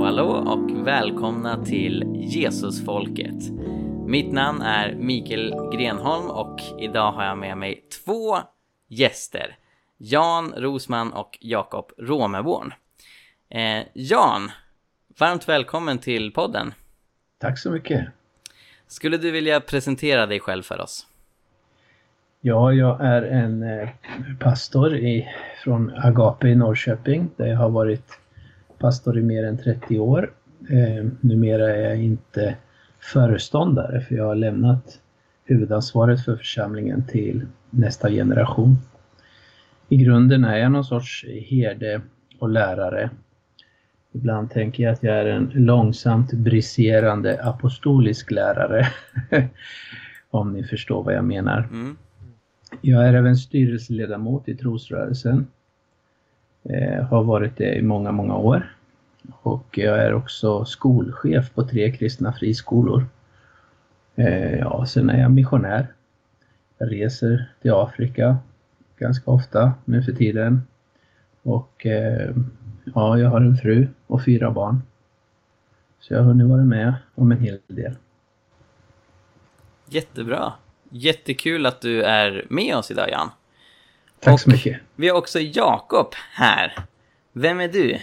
Hallå hallå och välkomna till Jesusfolket. Mitt namn är Mikael Grenholm och idag har jag med mig två gäster. Jan Rosman och Jakob Romeborn. Eh, Jan, varmt välkommen till podden. Tack så mycket. Skulle du vilja presentera dig själv för oss? Ja, jag är en eh, pastor i, från Agape i Norrköping där jag har varit pastor i mer än 30 år. Eh, numera är jag inte föreståndare för jag har lämnat huvudansvaret för församlingen till nästa generation. I grunden är jag någon sorts herde och lärare. Ibland tänker jag att jag är en långsamt briserande apostolisk lärare. Om ni förstår vad jag menar. Mm. Jag är även styrelseledamot i trosrörelsen. Eh, har varit det i många, många år. Och jag är också skolchef på tre kristna friskolor. Eh, ja, sen är jag missionär. Jag reser till Afrika ganska ofta nu för tiden. Och eh, ja, jag har en fru och fyra barn. Så jag har hunnit vara med om en hel del. Jättebra. Jättekul att du är med oss idag Jan. Tack och så mycket. Vi har också Jakob här. Vem är du?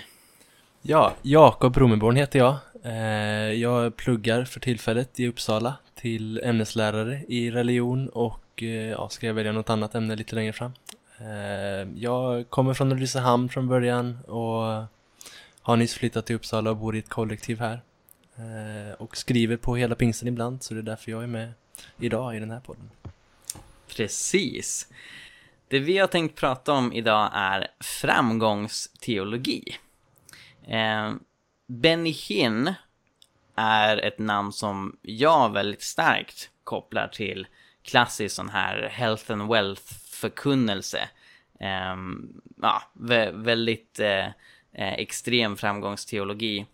Ja, Jakob Romeborn heter jag. Eh, jag pluggar för tillfället i Uppsala till ämneslärare i religion och eh, ja, ska jag välja något annat ämne lite längre fram. Eh, jag kommer från Ulricehamn från början och har nyss flyttat till Uppsala och bor i ett kollektiv här. Och skriver på hela pingsten ibland så det är därför jag är med idag i den här podden. Precis. Det vi har tänkt prata om idag är framgångsteologi. Eh, Benny Hinn är ett namn som jag väldigt starkt kopplar till klassisk sån här health and wealth förkunnelse. Eh, ja, vä väldigt eh, eh extrem framgångsteologi.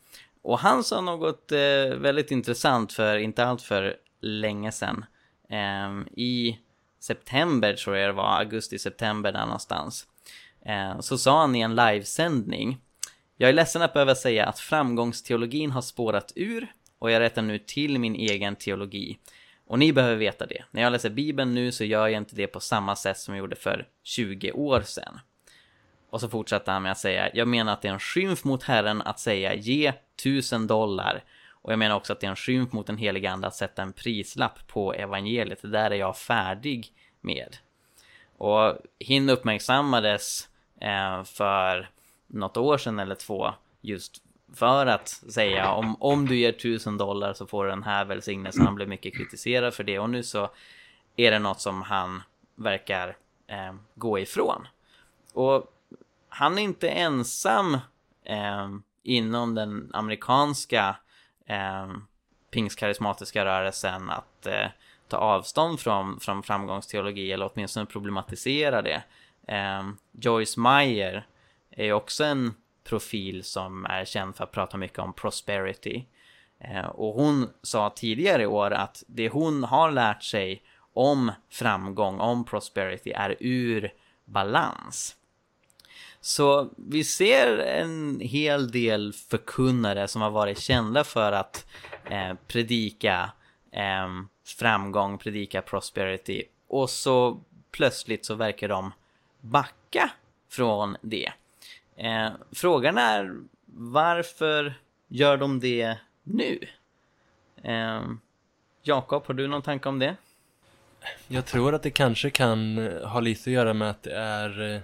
Och han sa något eh, väldigt intressant för inte allt för länge sedan. Eh, I september tror jag det var, augusti-september där någonstans. Eh, så sa han i en livesändning jag är ledsen att behöva säga att framgångsteologin har spårat ur och jag rättar nu till min egen teologi. Och ni behöver veta det. När jag läser Bibeln nu så gör jag inte det på samma sätt som jag gjorde för 20 år sedan. Och så fortsatte han med att säga, jag menar att det är en skymf mot Herren att säga ge tusen dollar. Och jag menar också att det är en skymf mot den heliga ande att sätta en prislapp på evangeliet. Det där är jag färdig med. Och hin uppmärksammades eh, för något år sedan eller två just för att säga om, om du ger tusen dollar så får du den här välsignelsen. Han blev mycket kritiserad för det och nu så är det något som han verkar eh, gå ifrån. Och han är inte ensam eh, inom den amerikanska eh, pingstkarismatiska rörelsen att eh, ta avstånd från, från framgångsteologi eller åtminstone problematisera det. Eh, Joyce Meyer är ju också en profil som är känd för att prata mycket om prosperity. Eh, och hon sa tidigare i år att det hon har lärt sig om framgång, om prosperity, är ur balans. Så vi ser en hel del förkunnare som har varit kända för att eh, predika eh, framgång, predika prosperity och så plötsligt så verkar de backa från det. Eh, frågan är varför gör de det nu? Eh, Jakob, har du någon tanke om det? Jag tror att det kanske kan ha lite att göra med att det är... Eh,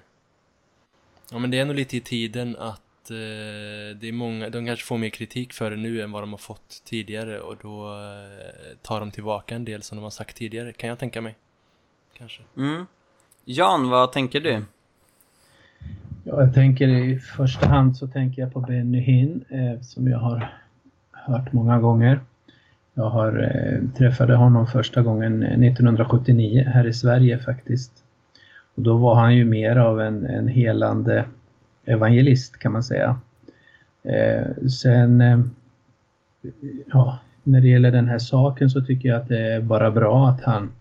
Eh, ja, men det är nog lite i tiden att eh, det är många, de kanske får mer kritik för det nu än vad de har fått tidigare och då eh, tar de tillbaka en del som de har sagt tidigare, kan jag tänka mig. Kanske. Mm. Jan, vad tänker du? Ja, jag tänker i första hand så tänker jag på Benny Hinn eh, som jag har hört många gånger. Jag har eh, träffade honom första gången 1979 här i Sverige faktiskt. Och då var han ju mer av en, en helande evangelist kan man säga. Eh, sen, eh, ja, när det gäller den här saken så tycker jag att det är bara bra att han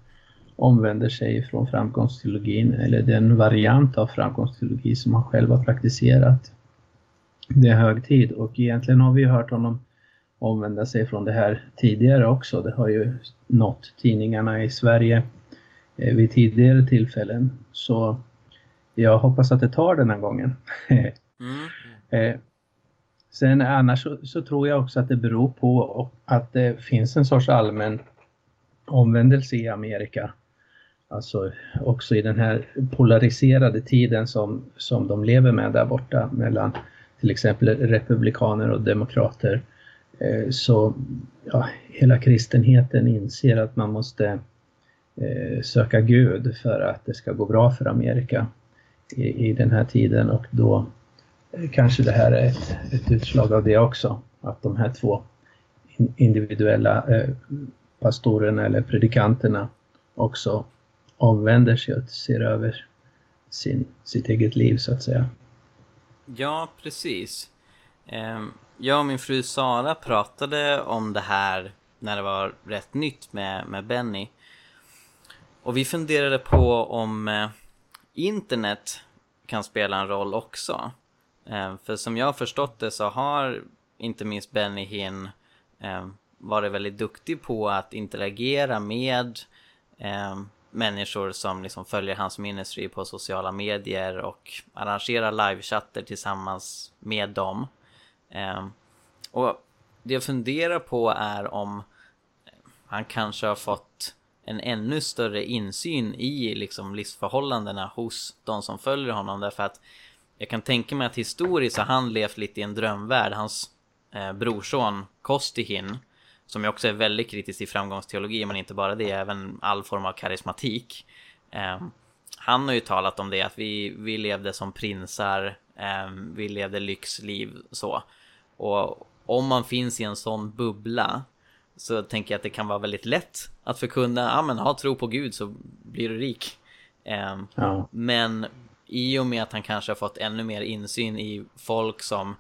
omvänder sig från framgångsteologin eller den variant av framgångsteologi som han själv har praktiserat. det är hög tid och egentligen har vi hört honom omvända sig från det här tidigare också. Det har ju nått tidningarna i Sverige vid tidigare tillfällen. Så jag hoppas att det tar den här gången. mm. eh, sen annars så, så, tror jag också att det beror på att det finns en sorts allmän omvändelse i Amerika. Alltså också i den här polariserade tiden som, som de lever med där borta mellan till exempel republikaner och demokrater. Eh, så ja, hela kristenheten inser att man måste eh, Eh, söka Gud för att det ska gå bra för Amerika i, i den här tiden och då eh, kanske det här är ett, ett utslag av det också. Att de här två individuella eh, pastorerna eller predikanterna också omvänder sig och ser över sin, sitt eget liv så att säga. Ja, precis. Ehm, jag och min fru Sara pratade om det här när det var rätt nytt med, med Benny. Och vi funderade på om eh, internet kan spela en roll också. Eh, för som jag har förstått det så har inte minst Benny Hinn eh, varit väldigt duktig på att interagera med eh, människor som liksom följer hans ministry på sociala medier och arrangerar livechatter tillsammans med dem. Och det jag funderar på är om han kanske har fått en ännu större insyn i liksom livsförhållandena hos de som följer honom därför att jag kan tänka mig att historiskt har han levt lite i en drömvärld. Hans eh, brorson Kostihin som ju också är väldigt kritisk till framgångsteologi, men inte bara det, även all form av karismatik. Eh, han har ju talat om det, att vi, vi levde som prinsar, eh, vi levde lyxliv så. Och om man finns i en sån bubbla så tänker jag att det kan vara väldigt lätt att förkunna, ja men ha tro på Gud så blir du rik. Eh, ja. Men i och med att han kanske har fått ännu mer insyn i folk som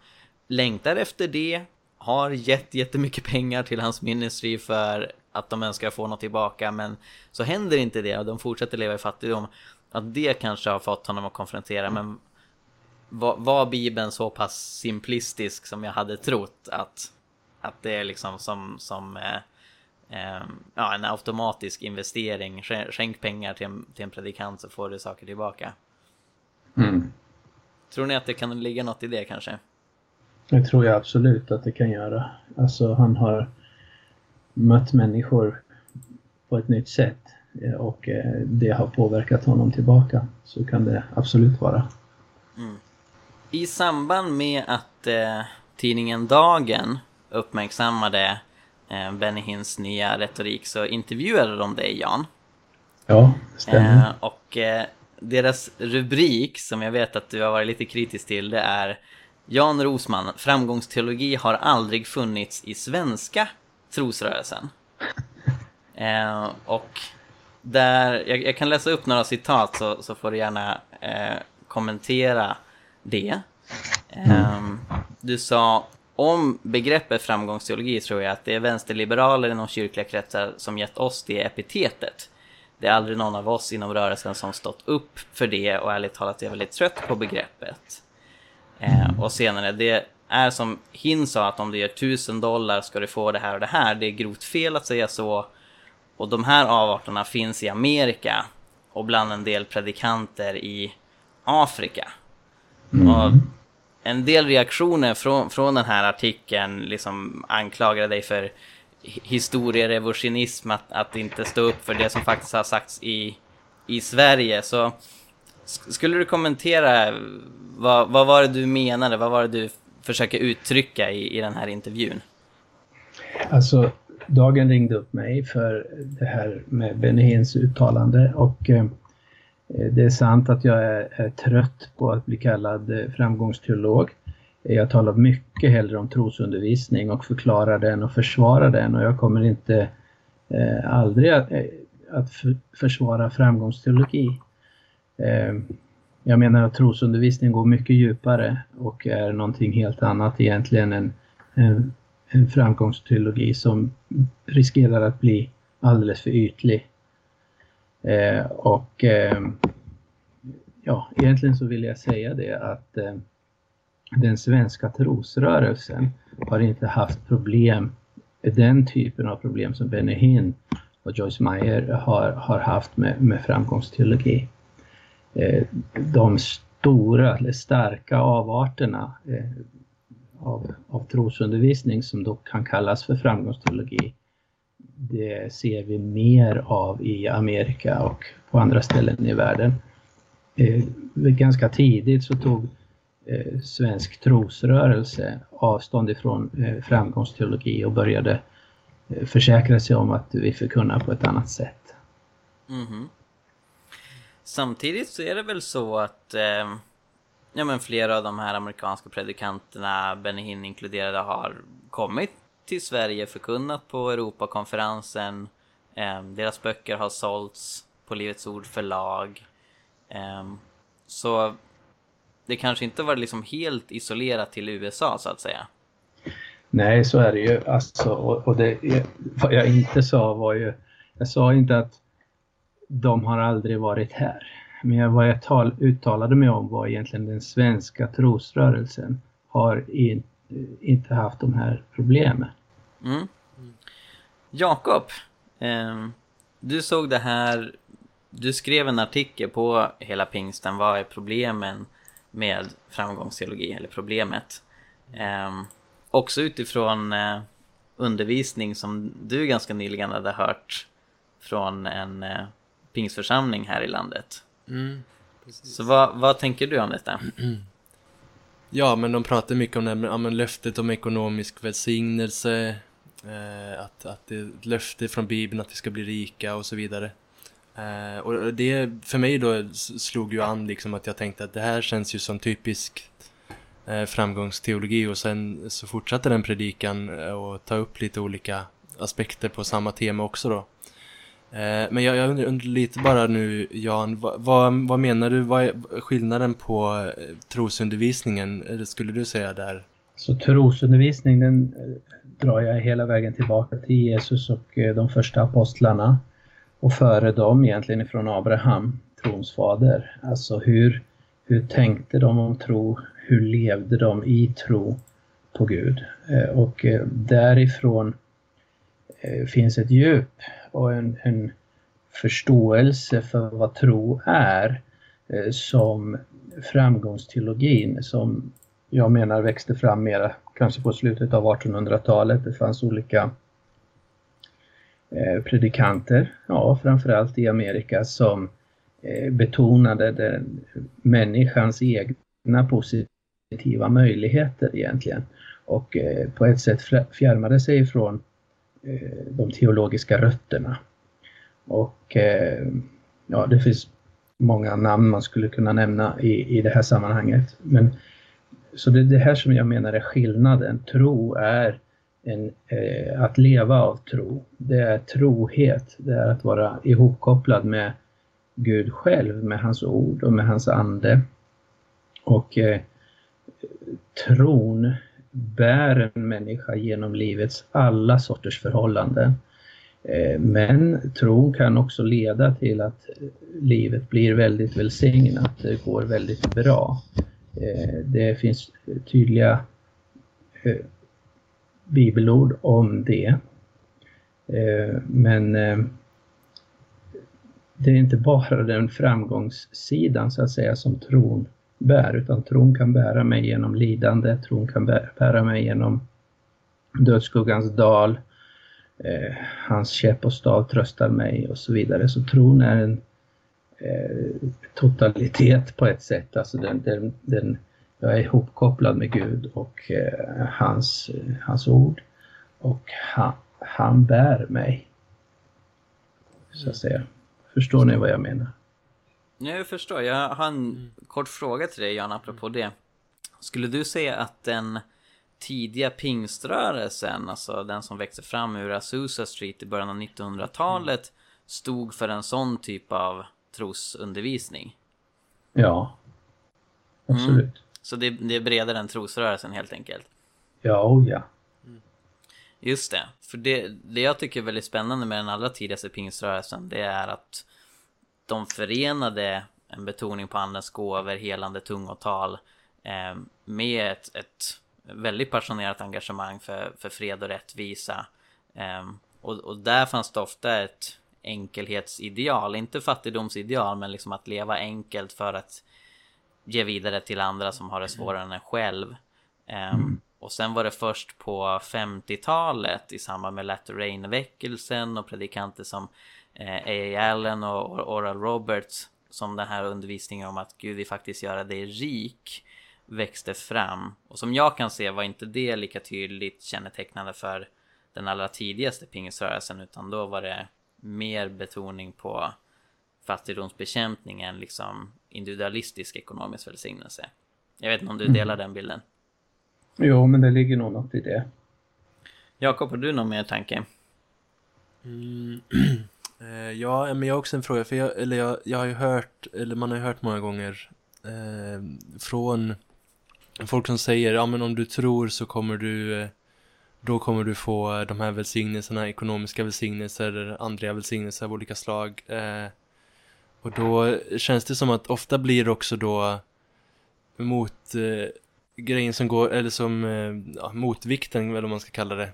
längtar efter det, har gett jättemycket pengar till hans ministry för att de önskar få något tillbaka men så händer inte det och de fortsätter leva i fattigdom. Att det kanske har fått honom att konfrontera men var, var Bibeln så pass simplistisk som jag hade trott att, att det är liksom som, som eh, eh, ja, en automatisk investering. Skänk pengar till en, till en predikant så får du saker tillbaka. Mm. Tror ni att det kan ligga något i det kanske? Det tror jag absolut att det kan göra. Alltså han har mött människor på ett nytt sätt eh, och eh, det har påverkat honom tillbaka. Så kan det absolut vara. Mm. I samband med att eh, tidningen Dagen uppmärksammade eh, Benny Hinns nya retorik så intervjuade de dig Jan. Ja, stämmer. Eh, och eh, deras rubrik som jag vet att du har varit lite kritisk till det är Jan Rosman, framgångsteologi har aldrig funnits i svenska trosrörelsen. Eh, och där, jag, jag, kan läsa upp några citat så, så får du gärna eh, kommentera det. Eh, du sa om begreppet framgångsteologi tror jag att det är vänsterliberaler inom kyrkliga kretsar som gett oss det epitetet. Det är aldrig någon av oss inom rörelsen som stått upp för det och ärligt talat är jag väldigt trött på begreppet. Eh, och senare, det är som Hin sa att om du ger tusen dollar ska du få det här och det här. Det är grovt fel att säga så. Och de här avarterna finns i Amerika och bland en del predikanter i Afrika. Mm. Och en del reaktioner från, från den här artikeln liksom anklagade dig för historierevisionism, att, att inte stå upp för det som faktiskt har sagts i, i Sverige. Så skulle du kommentera vad, vad var det du menade? Vad var det du försöker uttrycka i, i den här intervjun? Alltså, Dagen ringde upp mig för det här med Benny Hins uttalande och eh, Eh, det är sant att jag är, är, trött på att bli kallad eh, framgångsteolog. Eh, jag talar mycket hellre om trosundervisning och förklarar den och försvarar den och jag kommer inte eh, aldrig att, att för, försvara framgångsteologi. Eh, jag menar att trosundervisning går mycket djupare och är någonting helt annat egentligen än en, en framgångsteologi som riskerar att bli alldeles för ytlig. Eh, och eh, ja, egentligen så vill jag säga det att eh, den svenska trosrörelsen har inte haft problem, den typen av problem som Benny Hinn och Joyce Meyer har, har haft med, med framgångsteologi. Eh, de stora eller starka avarterna eh, av, av trosundervisning som då kan kallas för framgångsteologi, det ser vi mer av i Amerika och på andra ställen i världen. Eh, ganska tidigt så tog eh, svensk trosrörelse avstånd ifrån eh, framgångsteologi och började eh, försäkra sig om att vi förkunnar på ett annat sätt. Mm. Samtidigt så är det väl så att eh, ja, men flera av de här amerikanska predikanterna, Benny Hinn inkluderade, har kommit till Sverige, förkunnat på Europakonferensen. Eh, deras böcker har sålts på Livets Ord förlag. Eh, så det kanske inte var liksom helt isolerat till USA så att säga. Nej, så är det ju. Alltså, och, och det, vad jag inte sa var ju, jag sa inte att de har aldrig varit här. Men vad jag tal, uttalade mig om var egentligen den svenska trosrörelsen har in, inte haft de här problemen. Mm. Jakob, eh, du såg det här, du skrev en artikel på hela pingsten, vad är problemen med framgångsteologi, eller problemet? Eh, också utifrån eh, undervisning som du ganska nyligen hade hört från en eh, pingsförsamling här i landet. Mm, Så vad, vad tänker du om detta? Ja, men de pratar mycket om det här, ja, men löftet om ekonomisk välsignelse, Eh, att, att det är ett löfte från Bibeln att vi ska bli rika och så vidare. Eh, och det för mig då slog ju an liksom att jag tänkte att det här känns ju som typisk eh, framgångsteologi och sen så fortsatte den predikan eh, och ta upp lite olika aspekter på samma tema också då. Eh, men jag, jag undrar lite bara nu Jan, vad, vad, vad, menar du, vad är skillnaden på trosundervisningen, skulle du säga där? Så trosundervisning den drar jag hela vägen tillbaka till Jesus och eh, de första apostlarna och före dem egentligen ifrån Abraham, trons fader. Alltså hur, hur tänkte de om tro, hur levde de i tro på Gud? Eh, och eh, därifrån finns ett djup och en, en förståelse för vad tro är som framgångsteologin som jag menar växte fram mera kanske på slutet av 1800-talet. Det fanns olika eh, predikanter, ja framförallt i Amerika, som eh, betonade den, människans egna positiva möjligheter egentligen. Och eh, på ett sätt fjärmade sig ifrån Eh, de teologiska rötterna. Och eh, ja, det finns många namn man skulle kunna nämna i, i det här sammanhanget. Men, så det är det här som jag menar är skillnaden. Tro är en, eh, att leva av tro. Det är trohet, det är att vara ihopkopplad med Gud själv, med hans ord och med hans ande. Och eh, tron bär en människa genom livets alla sorters förhållanden. Eh, men tron kan också leda till att livet blir väldigt välsignat, det går väldigt bra. Eh, det finns tydliga eh, bibelord om det. Eh, men det är inte bara den framgångssidan så att säga som tron bär, utan tron kan bära mig genom lidande, tron kan bära mig genom dödsskuggans dal, hans käpp och stav tröstar mig och så vidare. Så tron är en Eh, totalitet på ett sätt, alltså den, den, den, jag är ihopkopplad med Gud och eh, hans, hans ord och han, han bär mig. Så att säga. Förstår ni vad jag menar? Jag förstår. Jag har en kort fråga till dig Jan, apropå det. Skulle du säga att den tidiga pingströrelsen, alltså den som växte fram ur Azusa Street i början av 1900-talet, stod för en sån typ av trosundervisning? Ja, absolut. Mm. Så det, det, är bredare än trosrörelsen helt enkelt? Ja, oh ja. Just det, för det, det jag tycker är väldigt spännande med den allra tidigaste pingströrelsen, det är att de förenade en betoning på andens gåvor, helande tungotal eh, med ett, ett väldigt passionerat engagemang för, för fred och rättvisa. Eh, och, och där fanns det ofta ett enkelhetsideal, inte fattigdomsideal, men liksom att leva enkelt för att ge vidare till andra som har det svårare än en själv. Um, och sen var det först på 50-talet i samband med Latter Rain-väckelsen och predikanter som eh, A.A. Allen och Oral Roberts som den här undervisningen om att Gud vill faktiskt göra dig rik växte fram. Och som jag kan se var inte det lika tydligt kännetecknande för den allra tidigaste pingisrörelsen utan då var det mer betoning på fattigdomsbekämpning än liksom individualistisk ekonomisk välsignelse. Jag vet inte om du delar mm. den bilden? Jo, men det ligger nog något i det. Jakob, har du någon mer tanke? Mm. Eh, ja, men jag har också en fråga, för jag, eller jag, jag har ju hört, eller man har ju hört många gånger eh, från folk som säger, ja men om du tror så kommer du, eh, då kommer du få eh, de här välsignelserna, ekonomiska välsignelser, andliga välsignelser av olika slag. Eh, och då känns det som att ofta blir också då mot eh, grejen som går, eller som eh, ja, motvikten eller vad man ska kalla det.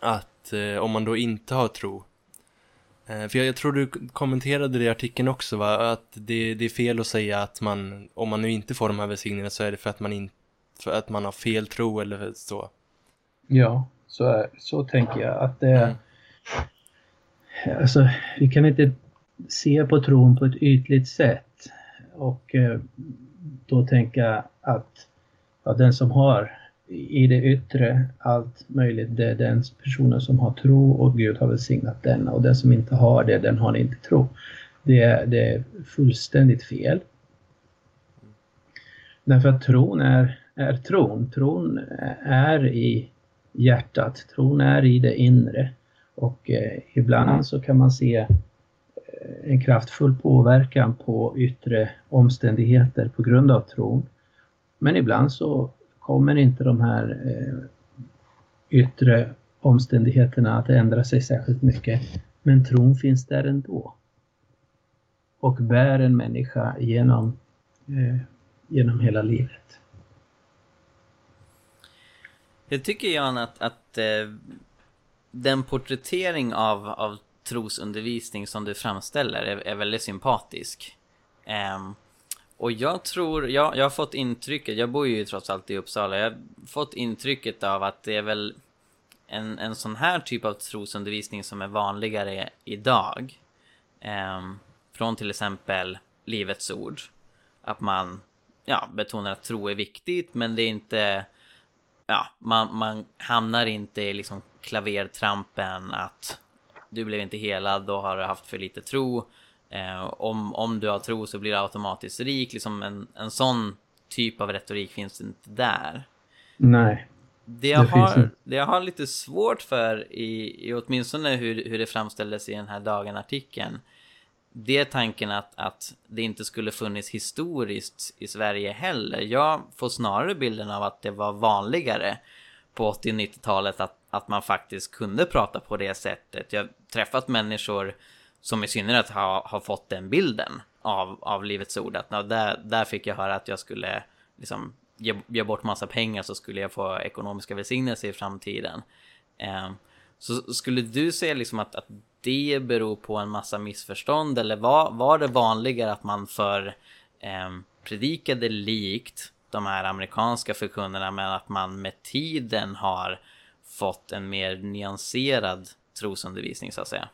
Att eh, om man då inte har tro. Eh, för jag, jag, tror du kommenterade det i artikeln också va? Att det, det, är fel att säga att man, om man nu inte får de här välsignelserna så är det för att man inte, för att man har fel tro eller så. Ja, så, är, så tänker jag att det är, mm. alltså vi kan inte se på tron på ett ytligt sätt och eh, då tänka att ja, den som har i det yttre allt möjligt, det är den personen som har tro och Gud har välsignat denna och den som inte har det, den har inte tro. Det är, det är fullständigt fel. Därför att tron är, är tron. Tron är i hjärtat, tron är i det inre. Och eh, ibland så kan man se eh, en kraftfull påverkan på yttre omständigheter på grund av tron. Men ibland så kommer inte de här eh, yttre omständigheterna att ändra sig särskilt mycket. Men tron finns där ändå. Och bär en människa genom, eh, genom hela livet. Jag tycker Jan att, att eh, den porträttering av, av trosundervisning som du framställer är, är väldigt sympatisk. Eh, och jag tror, jag, jag har fått intrycket, jag bor ju trots allt i Uppsala, jag har fått intrycket av att det är väl en, en sån här typ av trosundervisning som är vanligare idag. Eh, från till exempel Livets Ord. Att man ja, betonar att tro är viktigt, men det är inte... Ja, man, man hamnar inte i liksom klavertrampen att du blev inte helad, då har du haft för lite tro. Eh, om, om du har tro så blir du automatiskt rik. Liksom en, en sån typ av retorik finns inte där. Nej. Det jag, det har, det jag har lite svårt för i, i åtminstone hur, hur det framställdes i den här dagen-artikeln. Det är tanken att, att det inte skulle funnits historiskt i Sverige heller. Jag får snarare bilden av att det var vanligare på 80 och 90-talet att, att man faktiskt kunde prata på det sättet. Jag har träffat människor som i synnerhet har, har fått den bilden av, av Livets Ord. Att där, där fick jag höra att jag skulle liksom ge, ge bort massa pengar så skulle jag få ekonomiska välsignelser i framtiden. Eh, så skulle du säga liksom att, att det beror på en massa missförstånd eller var, var det vanligare att man för eh, predikade likt de här amerikanska förkunnerna men att man med tiden har fått en mer nyanserad trosundervisning så att säga?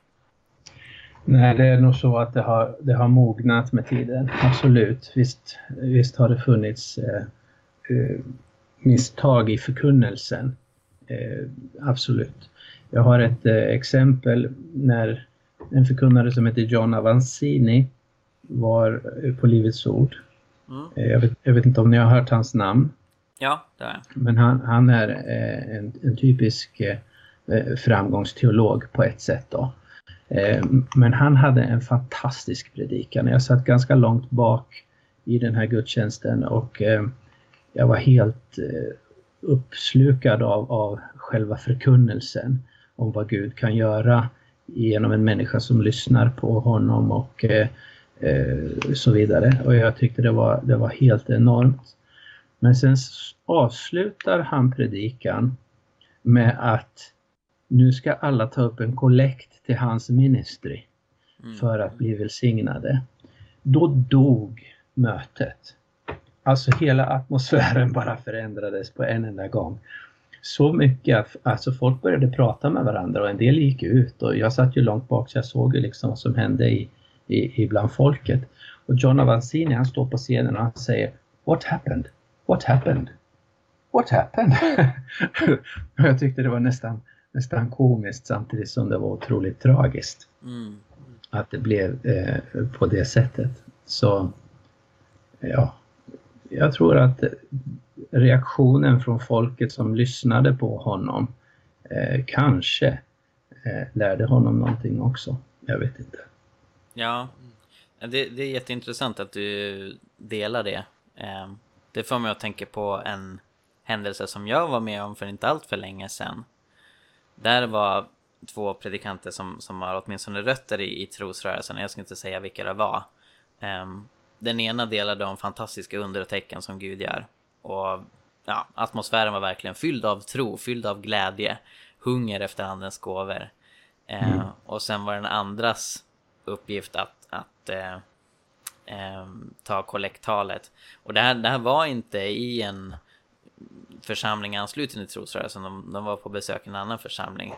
Nej, det är nog så att det har, det har mognat med tiden. Absolut. Visst, visst har det funnits eh, eh misstag i förkunnelsen. Eh, absolut. Jag har ett eh, exempel när en förkunnare som heter John Avanzini var eh, på Livets Ord. Mm. Eh, jag, vet, jag, vet, inte om ni har hört hans namn? Ja, det har jag. Men han, han är en, en typisk framgångsteolog på ett sätt då. Men han hade en fantastisk predikan. Jag satt ganska långt bak i den här gudstjänsten och jag var helt uppslukad av, av själva förkunnelsen om vad Gud kan göra genom en människa som lyssnar på honom och så vidare. Och jag tyckte det var, det var helt enormt. Men sen avslutar han predikan med att nu ska alla ta upp en kollekt till hans ministry mm. för att bli välsignade. Då dog mötet. Alltså hela atmosfären bara förändrades på en enda gång. Så mycket att alltså folk började prata med varandra och en del gick ut och jag satt ju långt bak så jag såg ju liksom vad som hände i, i, i bland folket. Och John Avancini han står på scenen och han säger What happened? What happened? What happened? jag tyckte det var nästan, nästan komiskt samtidigt som det var otroligt tragiskt. Mm. Att det blev eh, på det sättet. Så ja, jag tror att reaktionen från folket som lyssnade på honom eh, kanske eh, lärde honom någonting också. Jag vet inte. Ja, det, det är jätteintressant att du delar det. Eh, det får mig att tänka på en händelse som jag var med om för inte allt för länge sedan. Där var två predikanter som, som har åtminstone rötter i, i trosrörelsen, jag ska inte säga vilka det var. Ehm, den ena delade om fantastiska under och tecken som Gud gör. Och ja, atmosfären var verkligen fylld av tro, fylld av glädje, hunger efter andens gåvor. Uh, mm. Och sen var den andras uppgift att, att uh, um, ta kollektalet. Och det här, det här var inte i en församling ansluten till trosrörelsen, de, de var på besök i en annan församling.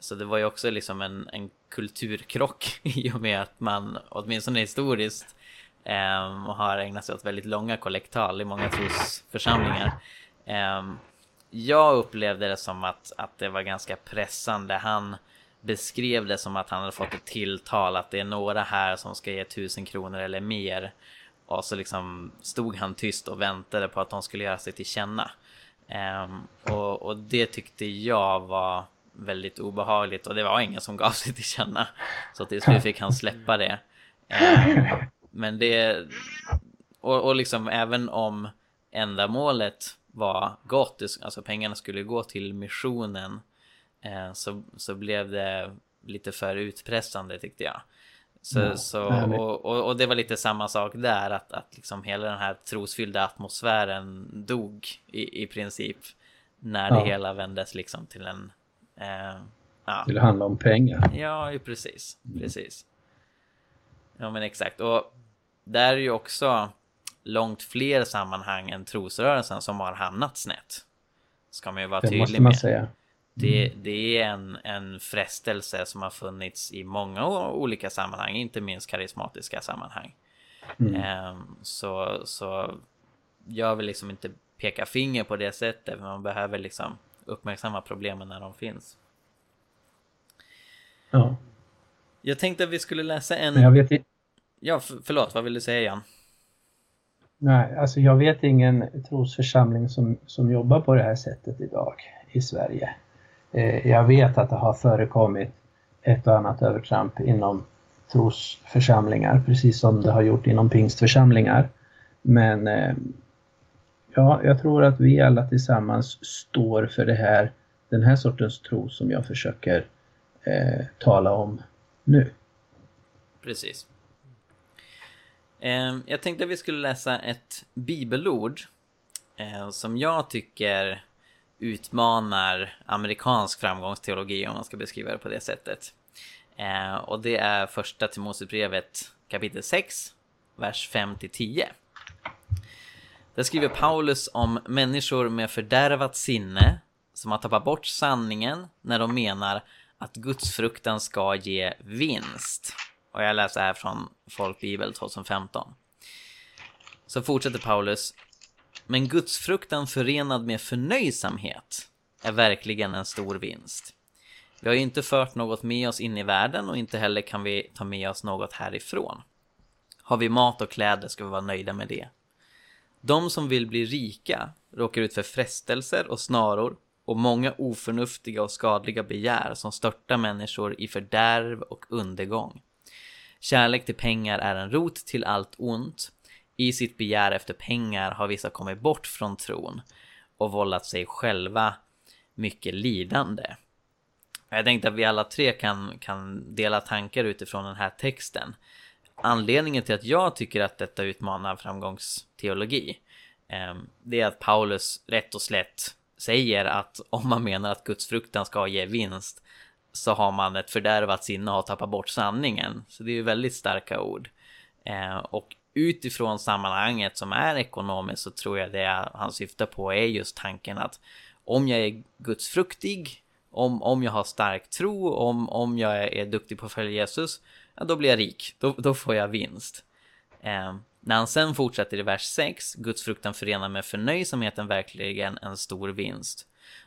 Så det var ju också liksom en, en kulturkrock i och med att man åtminstone historiskt eh, har ägnat sig åt väldigt långa kollektal i många trosförsamlingar. Eh, jag upplevde det som att, att det var ganska pressande. Han beskrev det som att han hade fått ett tilltal att det är några här som ska ge tusen kronor eller mer. Och så liksom stod han tyst och väntade på att de skulle göra sig till känna. Um, och, och, det tyckte jag var väldigt obehagligt och det var ingen som gav sig till känna. Så till slut fick han släppa det. Um, men det... Och, och liksom även om ändamålet var gott, alltså pengarna skulle gå till missionen, eh, så, så blev det lite för utpressande tyckte jag. Så, ja, så, och, och, och, det var lite samma sak där, att, att liksom hela den här trosfyllda atmosfären dog i, i princip. När det hela vändes liksom till en... Eh, ja. Till att handla om pengar. Ja, precis. Precis. Ja, men exakt. Och där är ju också långt fler sammanhang än trosrörelsen som har hamnat snett. Ska man ju vara det tydlig med. Säga. Det, mm. det är en, en frestelse som har funnits i många olika sammanhang, inte minst karismatiska sammanhang. Mm. Um, så, så jag vill liksom inte peka finger på det sättet, man behöver liksom uppmärksamma problemen när de finns. Ja. Jag tänkte att vi skulle läsa en... Men jag vet. Ja, för, förlåt, vad vill du säga Jan? Nej, alltså jag vet ingen trosförsamling som, som jobbar på det här sättet idag i Sverige. Eh, jag vet att det har förekommit ett och annat övertramp inom trosförsamlingar, precis som det har gjort inom pingstförsamlingar. Men eh, ja, jag tror att vi alla tillsammans står för det här, den här sortens tro som jag försöker eh, tala om nu. Precis. Ehm, jag tänkte att vi skulle läsa ett bibelord eh, som jag tycker utmanar amerikansk framgångsteologi om man ska beskriva det på det sättet. Ehm, och det är första Timoteusbrevet kapitel 6, vers 5-10. Där skriver Paulus om människor med fördärvat sinne som har tappat bort sanningen när de menar att gudsfruktan ska ge vinst. Och jag läser här från Folkbibel 2015. Så fortsätter Paulus. Men gudsfruktan förenad med förnöjsamhet är verkligen en stor vinst. Vi har ju inte fört något med oss in i världen och inte heller kan vi ta med oss något härifrån. Har vi mat och kläder ska vi vara nöjda med det. De som vill bli rika råkar ut för frestelser och snaror och många oförnuftiga och skadliga begär som störtar människor i fördärv och undergång. Kärlek till pengar är en rot till allt ont i sitt begär efter pengar har vissa kommit bort från tron och vållat sig själva mycket lidande. Jag tänkte att vi alla tre kan, kan dela tankar utifrån den här texten. Anledningen till att jag tycker att detta utmanar framgångsteologi eh, det är att Paulus rätt och slätt säger att om man menar att gudsfruktan ska ge vinst så har man ett fördärvat sinne och har tappat bort sanningen. Så det är ju väldigt starka ord. Eh, och utifrån sammanhanget som är ekonomiskt så tror jag det han syftar på är just tanken att om jag är gudsfruktig, om, om jag har stark tro, om, om jag är, är duktig på att följa Jesus, ja, då blir jag rik, då, då får jag vinst. Eh, när han sen fortsätter i vers 6, gudsfruktan förenar med förnöjsamheten verkligen en stor vinst.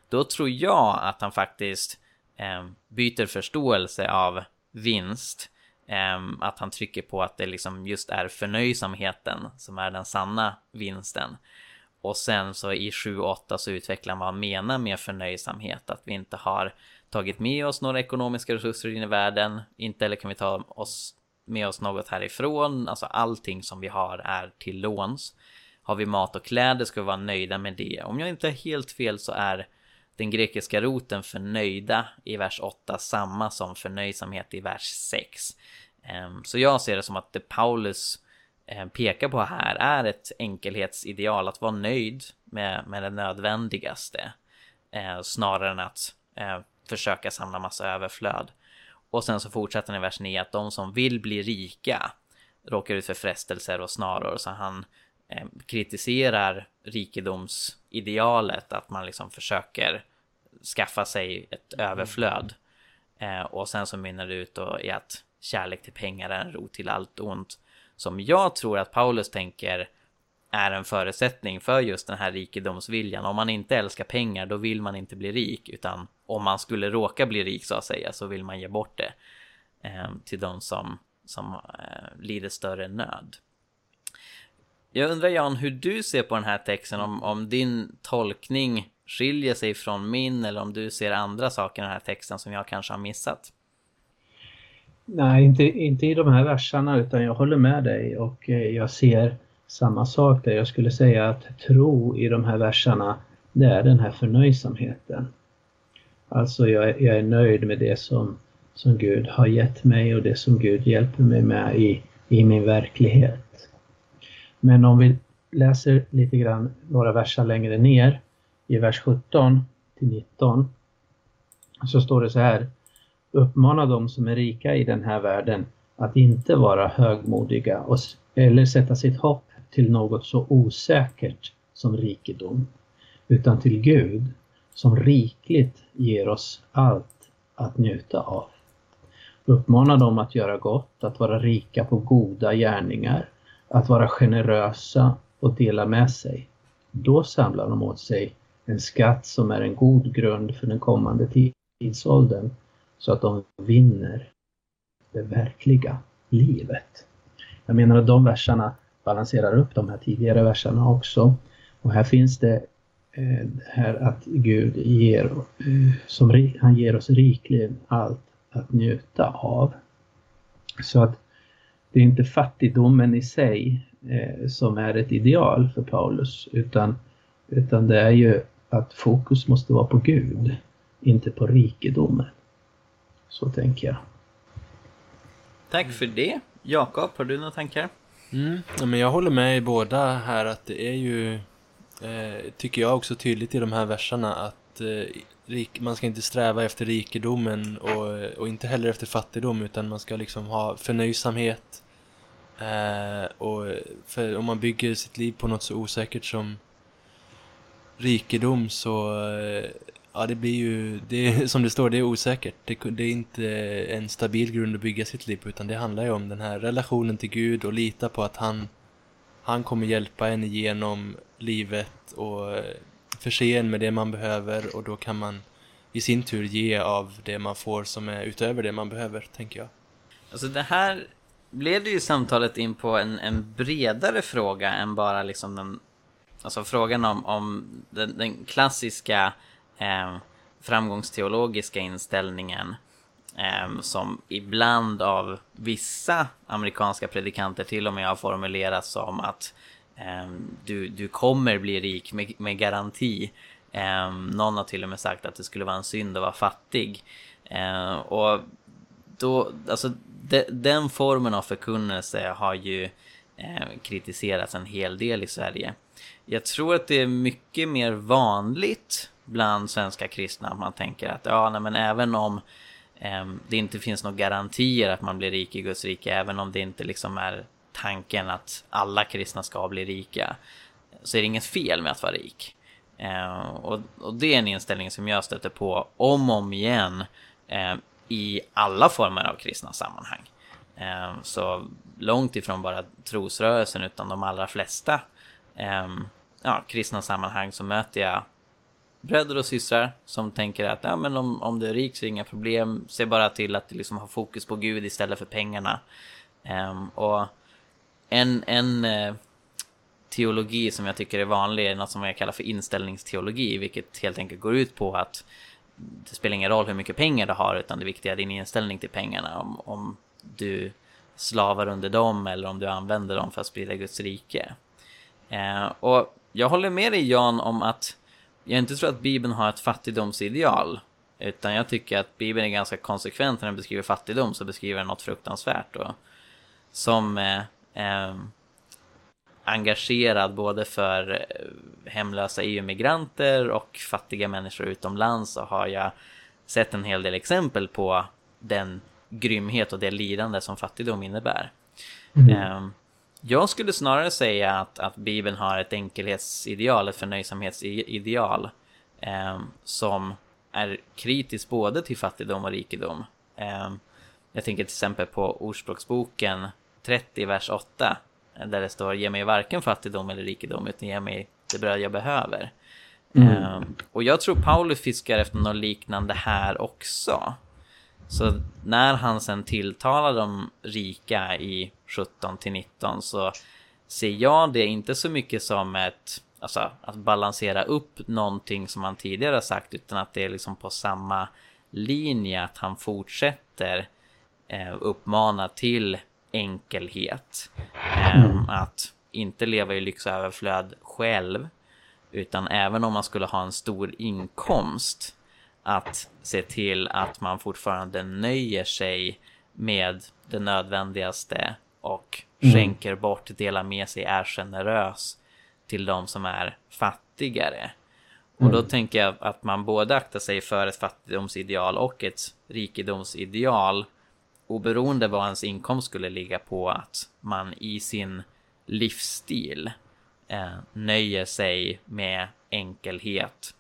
Då tror jag att han faktiskt Ehm, byter förståelse av vinst ehm, att han trycker på att det liksom just är förnöjsamheten som är den sanna vinsten. Och sen så i 7-8 så utvecklar man vad han menar med förnöjsamhet. Att vi inte har tagit med oss några ekonomiska resurser in i världen. Inte eller kan vi ta oss med oss något härifrån. Alltså allting som vi har är till låns. Har vi mat och kläder ska vi vara nöjda med det. Om jag inte är helt fel så är den grekiska roten förnöjda i vers 8 samma som förnöjsamhet i vers 6. Ehm, så jag ser det som att det Paulus eh, pekar på här är ett enkelhetsideal, att vara nöjd med, med det nödvändigaste. Eh, snarare än att eh, försöka samla massa överflöd. Och sen så fortsätter han i vers 9 att de som vill bli rika råkar ut för frestelser och snaror. Så han kritiserar rikedomsidealet, att man liksom försöker skaffa sig ett överflöd. och sen så mynnar det ut då i att kärlek till pengar är en rot till allt ont. Som jag tror att Paulus tänker är en förutsättning för just den här rikedomsviljan. Om man inte älskar pengar då vill man inte bli rik utan om man skulle råka bli rik så att säga så vill man ge bort det eh, till de som, som eh, lider större nöd. Jag undrar Jan hur du ser på den här texten om, om din tolkning skiljer sig från min eller om du ser andra saker i den här texten som jag kanske har missat. Nej, inte, inte i de här verserna utan jag håller med dig och eh, jag ser samma sak där. Jag skulle säga att tro i de här verserna, det är den här förnöjsamheten. Alltså jag, jag är nöjd med det som, som Gud har gett mig och det som Gud hjälper mig med i, i min verklighet. Men om vi läser lite grann några verser längre ner i vers 17 till 19 så står det så här uppmana de som är rika i den här världen att inte vara högmodiga och, eller sätta sitt hopp till något så osäkert som rikedom, utan till Gud som rikligt ger oss allt att njuta av. Uppmana dem att göra gott, att vara rika på goda gärningar, att vara generösa och dela med sig. Då samlar de åt sig en skatt som är en god grund för den kommande tidsåldern så att de vinner det verkliga livet. Jag menar att de verserna balanserar upp de här tidigare verserna också. Och här finns det eh, här att Gud ger, eh, som, han ger oss rikligen allt att njuta av. Så att det är inte fattigdomen i sig eh, som är ett ideal för Paulus utan, utan det är ju att fokus måste vara på Gud, inte på rikedomen. Så tänker jag. Tack för det. Jakob, har du några tankar? Mm, ja, men jag håller med i båda här att det är ju, eh, tycker jag också tydligt i de här verserna att eh, rik, man ska inte sträva efter rikedomen och, och inte heller efter fattigdom utan man ska liksom ha förnöjsamhet. Eh, och för om man bygger sitt liv på något så osäkert som rikedom så eh, Ja, det blir ju, det är, som det står, det är osäkert. Det, det, är inte en stabil grund att bygga sitt liv på, utan det handlar ju om den här relationen till Gud och lita på att han, han kommer hjälpa en igenom livet och förse en med det man behöver och då kan man i sin tur ge av det man får som är utöver det man behöver, tänker jag. Alltså det här blev det ju samtalet in på en, en bredare fråga än bara liksom den, alltså frågan om, om den, den klassiska eh, framgångsteologiska inställningen eh, som ibland av vissa amerikanska predikanter till och med har formulerats som att eh, Ehm, du, du kommer bli rik med, med garanti. Ehm, någon har till och med sagt att det skulle vara en synd att vara fattig. Ehm, och då, alltså de, den formen av förkunnelse har ju kritiserats en hel del i Sverige. Jag tror att det är mycket mer vanligt bland svenska kristna att man tänker att ja, nej, men även om eh, det inte finns några garantier att man blir rik i Guds rike, även om det inte liksom är tanken att alla kristna ska bli rika, så är det inget fel med att vara rik. Eh, och, och, det är en inställning som jag stöter på om och om igen eh, i alla former av kristna sammanhang. Eh, så långt ifrån bara trosrörelsen utan de allra flesta eh, ja, kristna sammanhang så möter jag bröder och systrar som tänker att ja, men om, om du är rik så är det inga problem. Se bara till att du liksom har fokus på Gud istället för pengarna. Eh, och en, en eh, teologi som jag tycker är vanlig är något som jag kallar för inställningsteologi, vilket helt enkelt går ut på att det spelar ingen roll hur mycket pengar du har, utan det viktiga är din inställning till pengarna. Om, om du slavar under dem eller om du använder dem för att sprida Guds rike. Eh, och jag håller med dig Jan om att jag inte tror att Bibeln har ett fattigdomsideal. Utan jag tycker att Bibeln är ganska konsekvent när den beskriver fattigdom så beskriver den något fruktansvärt. Och som eh, eh, engagerad både för eh, hemlösa EU-migranter och fattiga människor utomlands så har jag sett en hel del exempel på den grymhet och det lidande som fattigdom innebär. Mm. Eh, jag skulle snarare säga att, att Bibeln har ett enkelhetsideal, ett förnöjsamhetsideal eh, som är kritiskt både till fattigdom och rikedom. Eh, jag tänker till exempel på Ordspråksboken 30, vers 8, där det står ge mig varken fattigdom eller rikedom, utan ge mig det bröd jag behöver. Mm. Eh, och jag tror Paulus fiskar efter något liknande här också. Så när han sen tilltalar de rika i 17 till 19 så ser jag det inte så mycket som ett, alltså att balansera upp någonting som han tidigare har sagt utan att det är liksom på samma linje att han fortsätter eh, uppmana till enkelhet. Eh, mm. Att inte leva i lyx och överflöd själv utan även om man skulle ha en stor inkomst att se till att man fortfarande nöjer sig med det nödvändigaste och mm. skänker bort, delar med sig, är generös till de som är fattigare. Och då mm. tänker jag att man både aktar sig för ett fattigdomsideal och ett rikedomsideal oberoende vad ens inkomst skulle ligga på att man i sin livsstil eh, nöjer sig med enkelhet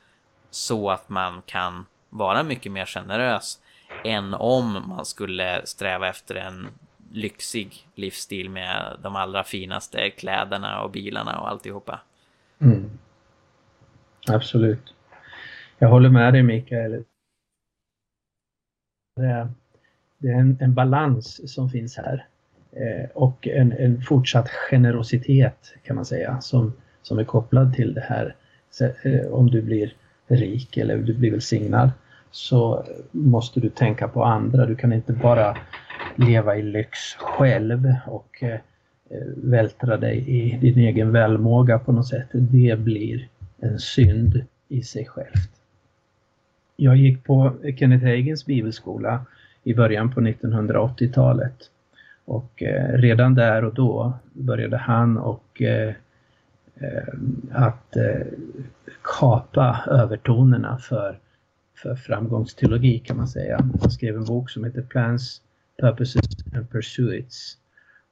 så att man kan vara mycket mer generös än om man skulle sträva efter en lyxig livsstil med de allra finaste kläderna och bilarna och alltihopa. Mm. Absolut. Jag håller med dig Mikael. Det det är en, en, balans som finns här eh, och en, en, fortsatt generositet kan man säga som, som är kopplad till det här. Så, eh, om du blir rik eller du blir välsignad så måste du tänka på andra. Du kan inte bara leva i lyx själv och eh, eh vältra dig i din egen välmåga på något sätt. Det blir en synd i sig självt. Jag gick på Kenneth Hagins bibelskola i början på 1980-talet och eh, redan där och då började han och eh, eh att eh, kapa övertonerna för för framgångsteologi kan man säga. Han skrev en bok som heter Plans, Purposes and Pursuits.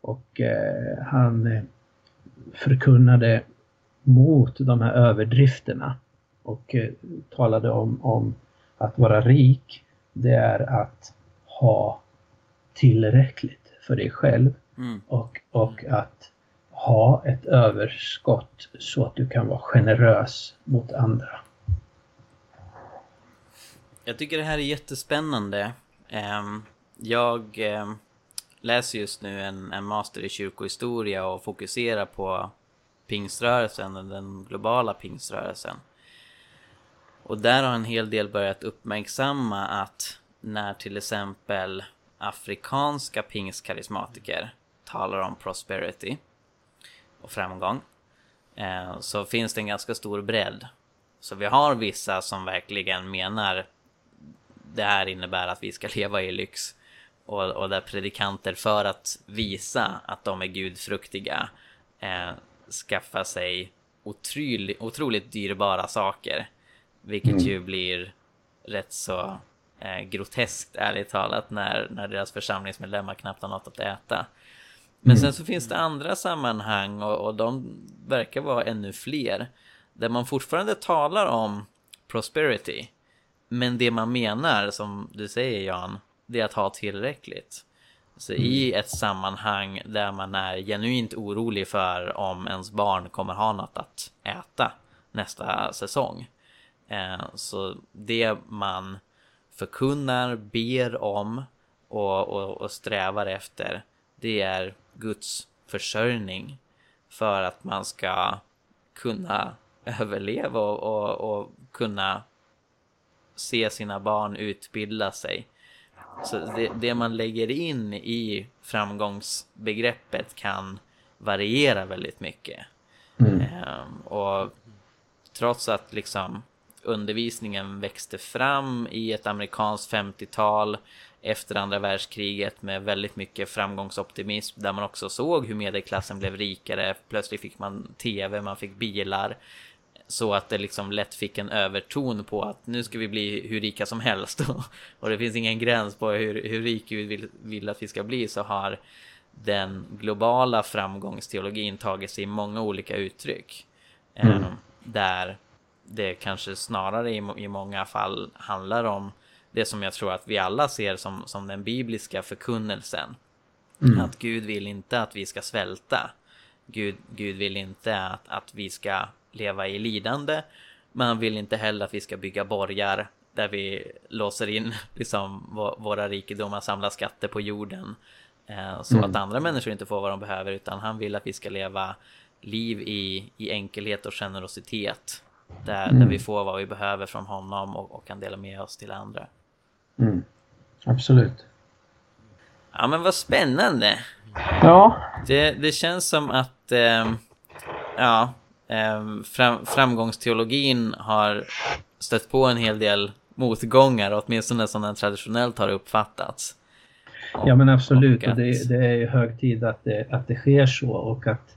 Och eh, han eh, förkunnade mot de här överdrifterna och eh, talade om, om att vara rik, det är att ha tillräckligt för dig själv mm. och, och att ha ett överskott så att du kan vara generös mot andra. Jag tycker det här är jättespännande. Ehm, jag ehm, läser just nu en, en master i kyrkohistoria och fokuserar på pingströrelsen, den globala pingströrelsen. Och där har en hel del börjat uppmärksamma att när till exempel afrikanska pingstkarismatiker talar om prosperity och framgång eh, så finns det en ganska stor bredd. Så vi har vissa som verkligen menar det här innebär att vi ska leva i lyx. och, och där predikanter för att visa att de är gudfruktiga eh, skaffar sig otroligt, otroligt dyrbara saker. Vilket mm. ju blir rätt så eh, groteskt ärligt talat när, när deras församlingsmedlemmar knappt har något att äta. Men mm. sen så finns det andra sammanhang och, och de verkar vara ännu fler. Där man fortfarande talar om prosperity. Men det man menar, som du säger Jan, det är att ha tillräckligt. Så mm. i ett sammanhang där man är genuint orolig för om ens barn kommer ha något att äta nästa säsong. Eh, så det man förkunnar, ber om och, och, och strävar efter, det är Guds försörjning för att man ska kunna överleva och, och, och kunna se sina barn utbilda sig. Så det, det, man lägger in i framgångsbegreppet kan variera väldigt mycket. Mm. Ehm, och trots att liksom undervisningen växte fram i ett amerikanskt 50-tal efter andra världskriget med väldigt mycket framgångsoptimism där man också såg hur medelklassen blev rikare. Plötsligt fick man tv, man fick bilar. Så att det liksom lätt fick en överton på att nu ska vi bli hur rika som helst. och det finns ingen gräns på hur, hur rik Gud vill, vill att vi ska bli så har den globala framgångsteologin tagit sig i många olika uttryck. Mm. Eh, där det kanske snarare i, i många fall handlar om det som jag tror att vi alla ser som, som den bibliska förkunnelsen. Mm. Att Gud vill inte att vi ska svälta. Gud, Gud vill inte att, att vi ska leva i lidande. Men han vill inte heller att vi ska bygga borgar där vi låser in liksom, våra rikedomar, samlar skatter på jorden. Eh, så mm. att andra människor inte får vad de behöver utan han vill att vi ska leva liv i, i enkelhet och generositet. Där, mm. där vi får vad vi behöver från honom och, och kan dela med oss till andra. Mm. Absolut. Ja men vad spännande. Ja. Det, det känns som att eh, ja, eh, fram, framgångsteologin har stött på en hel del motgångar, åtminstone som den traditionellt har uppfattats. Ja men absolut, och, att... och det, det, är hög tid att det, att det sker så och att,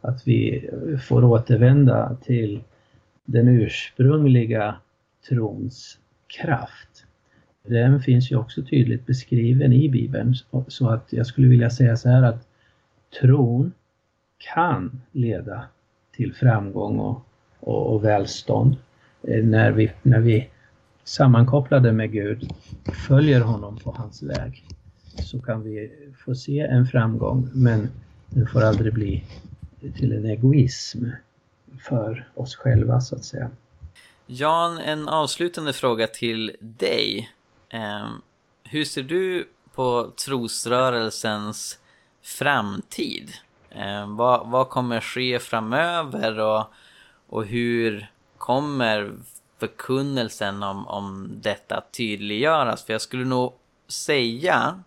att vi får återvända till den ursprungliga trons kraft. Den finns ju också tydligt beskriven i Bibeln. Så att jag skulle vilja säga så här att tron kan leda till framgång och, och, och välstånd. Eh, när vi, när vi sammankopplade med Gud följer honom på hans väg så kan vi få se en framgång. Men den får aldrig bli till en egoism för oss själva så att säga. Jan, en avslutande fråga till dig. Ehm, hur ser du på trosrörelsens framtid? Ehm, vad, vad kommer ske framöver och, och hur kommer förkunnelsen om, om detta tydliggöras? För jag skulle nog säga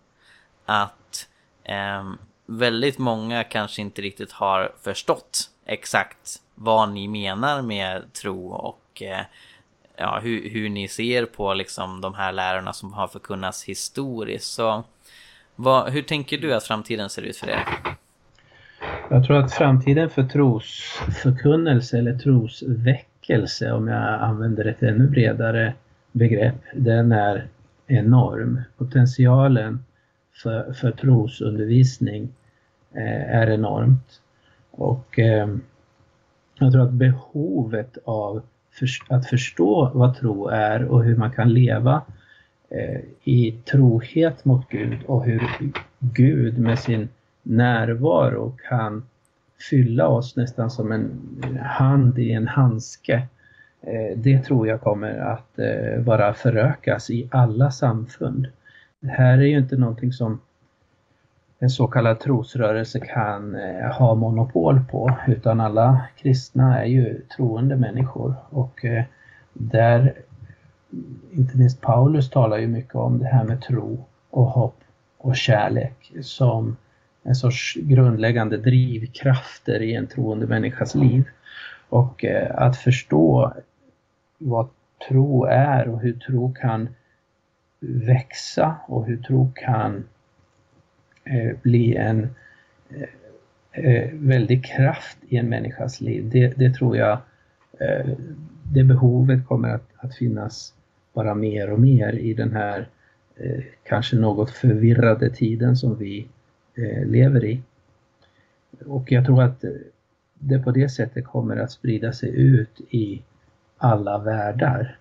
att eh, väldigt många kanske inte riktigt har förstått exakt vad ni menar med tro och eh, ja, hur, hur ni ser på liksom de här lärarna som har förkunnats historiskt. Så vad, hur tänker du att framtiden ser ut för er? Jag tror att framtiden för trosförkunnelse eller trosväckelse, om jag använder ett ännu bredare begrepp, den är enorm. Potentialen för, för trosundervisning eh, är enormt. Och eh, jag tror att behovet av för, att förstå vad tro är och hur man kan leva eh, i trohet mot Gud och hur Gud med sin närvaro kan fylla oss nästan som en hand i en handske. Eh, det tror jag kommer att eh, bara förökas i alla samfund. Det här är ju inte någonting som en så kallad trosrörelse kan eh, ha monopol på utan alla kristna är ju troende människor och eh, där inte minst Paulus talar ju mycket om det här med tro och hopp och kärlek som en sorts grundläggande drivkrafter i en troende människas liv. Och eh, att förstå vad tro är och hur tro kan växa och hur tro kan Eh, bli en eh, eh, väldig kraft i en människas liv. Det, det tror jag, eh, det behovet kommer att, att finnas bara mer och mer i den här eh, kanske något förvirrade tiden som vi eh, lever i. Och jag tror att det på det sättet kommer att sprida sig ut i alla världar.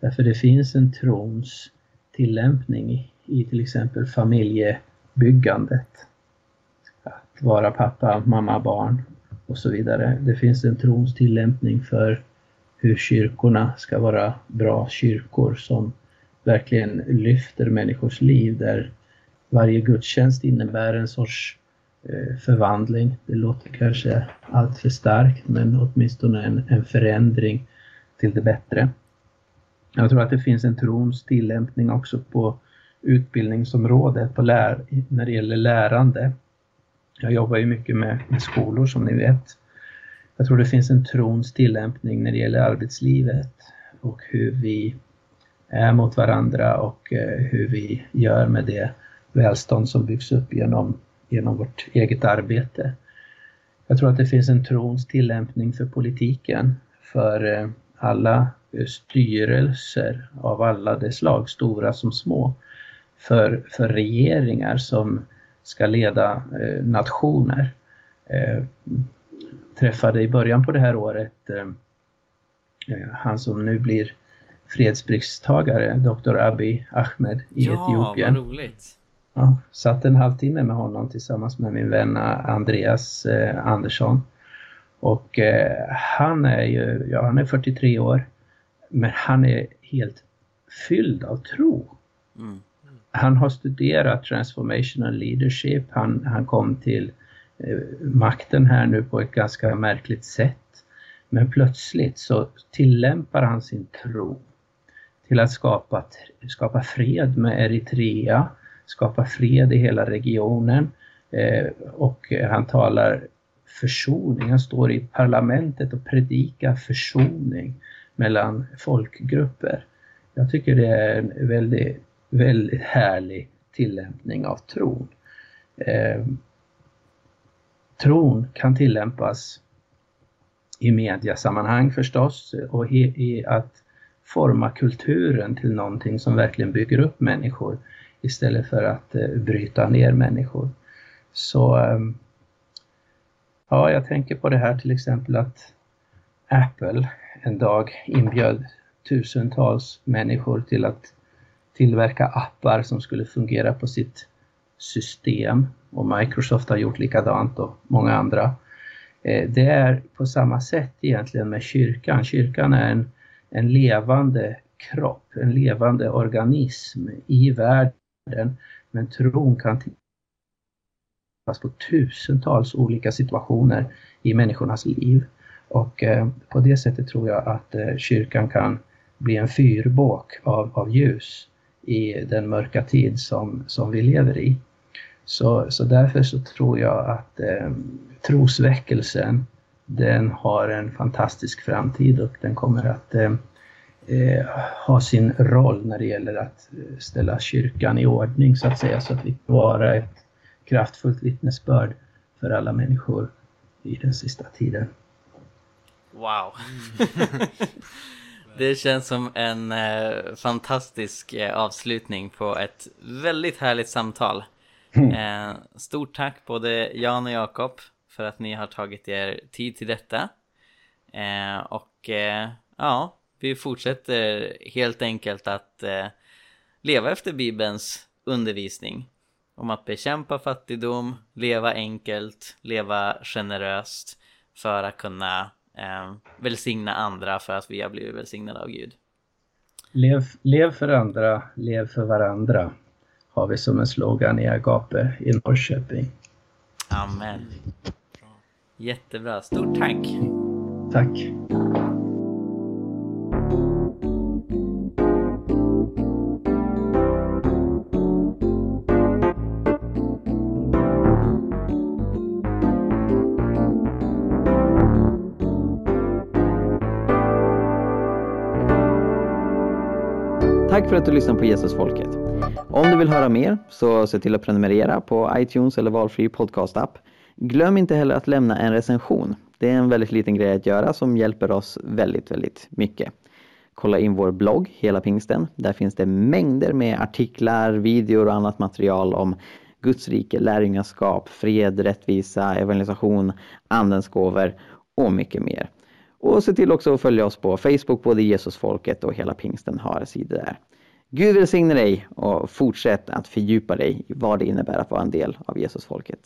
Därför det finns en trons tillämpning i, till exempel familje byggandet. Att vara pappa, mamma, barn och så vidare. Det finns en trons tillämpning för hur kyrkorna ska vara bra kyrkor som verkligen lyfter människors liv där varje gudstjänst innebär en sorts eh, förvandling. Det låter kanske allt för starkt men åtminstone en, en förändring till det bättre. Jag tror att det finns en trons tillämpning också på utbildningsområdet på lär, när det gäller lärande. Jag jobbar ju mycket med, med skolor som ni vet. Jag tror det finns en trons tillämpning när det gäller arbetslivet och hur vi är mot varandra och eh, hur vi gör med det välstånd som byggs upp genom, genom vårt eget arbete. Jag tror att det finns en trons tillämpning för politiken, för eh, alla styrelser av alla de slag, stora som små, för, för regeringar som ska leda eh, nationer. Eh, träffade i början på det här året eh, eh han som nu blir fredspristagare, Dr. Abiy Ahmed i ja, Etiopien. Vad roligt. Ja, satt en halvtimme med honom tillsammans med min vän Andreas eh, Andersson. Och eh, han är ju, ja han är 43 år, men han är helt fylld av tro. Mm. Han har studerat transformational leadership, han, han kom till eh, makten här nu på ett ganska märkligt sätt. Men plötsligt så tillämpar han sin tro till att skapa, skapa fred med Eritrea, skapa fred i hela regionen eh, och han talar försoning. Han står i parlamentet och predikar försoning mellan folkgrupper. Jag tycker det är en väldigt, väldigt härlig tillämpning av tron. Eh, tron kan tillämpas i mediasammanhang förstås och i, i att forma kulturen till någonting som verkligen bygger upp människor istället för att eh, bryta ner människor. Så eh, ja, jag tänker på det här till exempel att Apple en dag inbjöd tusentals människor till att tillverka appar som skulle fungera på sitt system och Microsoft har gjort likadant och många andra. Eh, det är på samma sätt egentligen med kyrkan. Kyrkan är en, en levande kropp, en levande organism i världen. Men tron kan tillämpas på tusentals olika situationer i människornas liv. Och eh, på det sättet tror jag att eh, kyrkan kan bli en fyrbåk av, av ljus i den mörka tid som, som vi lever i. Så, så därför så tror jag att eh, trosväckelsen den har en fantastisk framtid och den kommer att eh, eh ha sin roll när det gäller att eh, ställa kyrkan i ordning så att säga så att vi kan vara ett kraftfullt vittnesbörd för alla människor i den sista tiden. Wow. det känns som en eh, fantastisk eh, avslutning på ett väldigt härligt samtal. Mm. Eh, stort tack både Jan och Jakob för att ni har tagit er tid till detta. Eh, och eh, ja, vi fortsätter helt enkelt att eh, leva efter Bibelns undervisning om att bekämpa fattigdom, leva enkelt, leva generöst för att kunna eh, välsigna andra för att vi har blivit välsignade av Gud. Lev, lev för andra, lev för varandra har vi som en slogan i Agape i Norrköping. Amen. Jättebra, stort tack! Tack! Tack för att du lyssnar på Jesusfolket. Om du vill höra mer så se till att prenumerera på iTunes eller valfri podcastapp. Glöm inte heller att lämna en recension. Det är en väldigt liten grej att göra som hjälper oss väldigt, väldigt mycket. Kolla in vår blogg Hela Pingsten. Där finns det mängder med artiklar, videor och annat material om Guds rike, lärjungaskap, fred, rättvisa, evangelisation, andens gåvor och mycket mer. Och se till också att följa oss på Facebook, både Jesusfolket och Hela Pingsten har sidor där. Gud välsigne dig och fortsätt att fördjupa dig i vad det innebär att vara en del av Jesusfolket.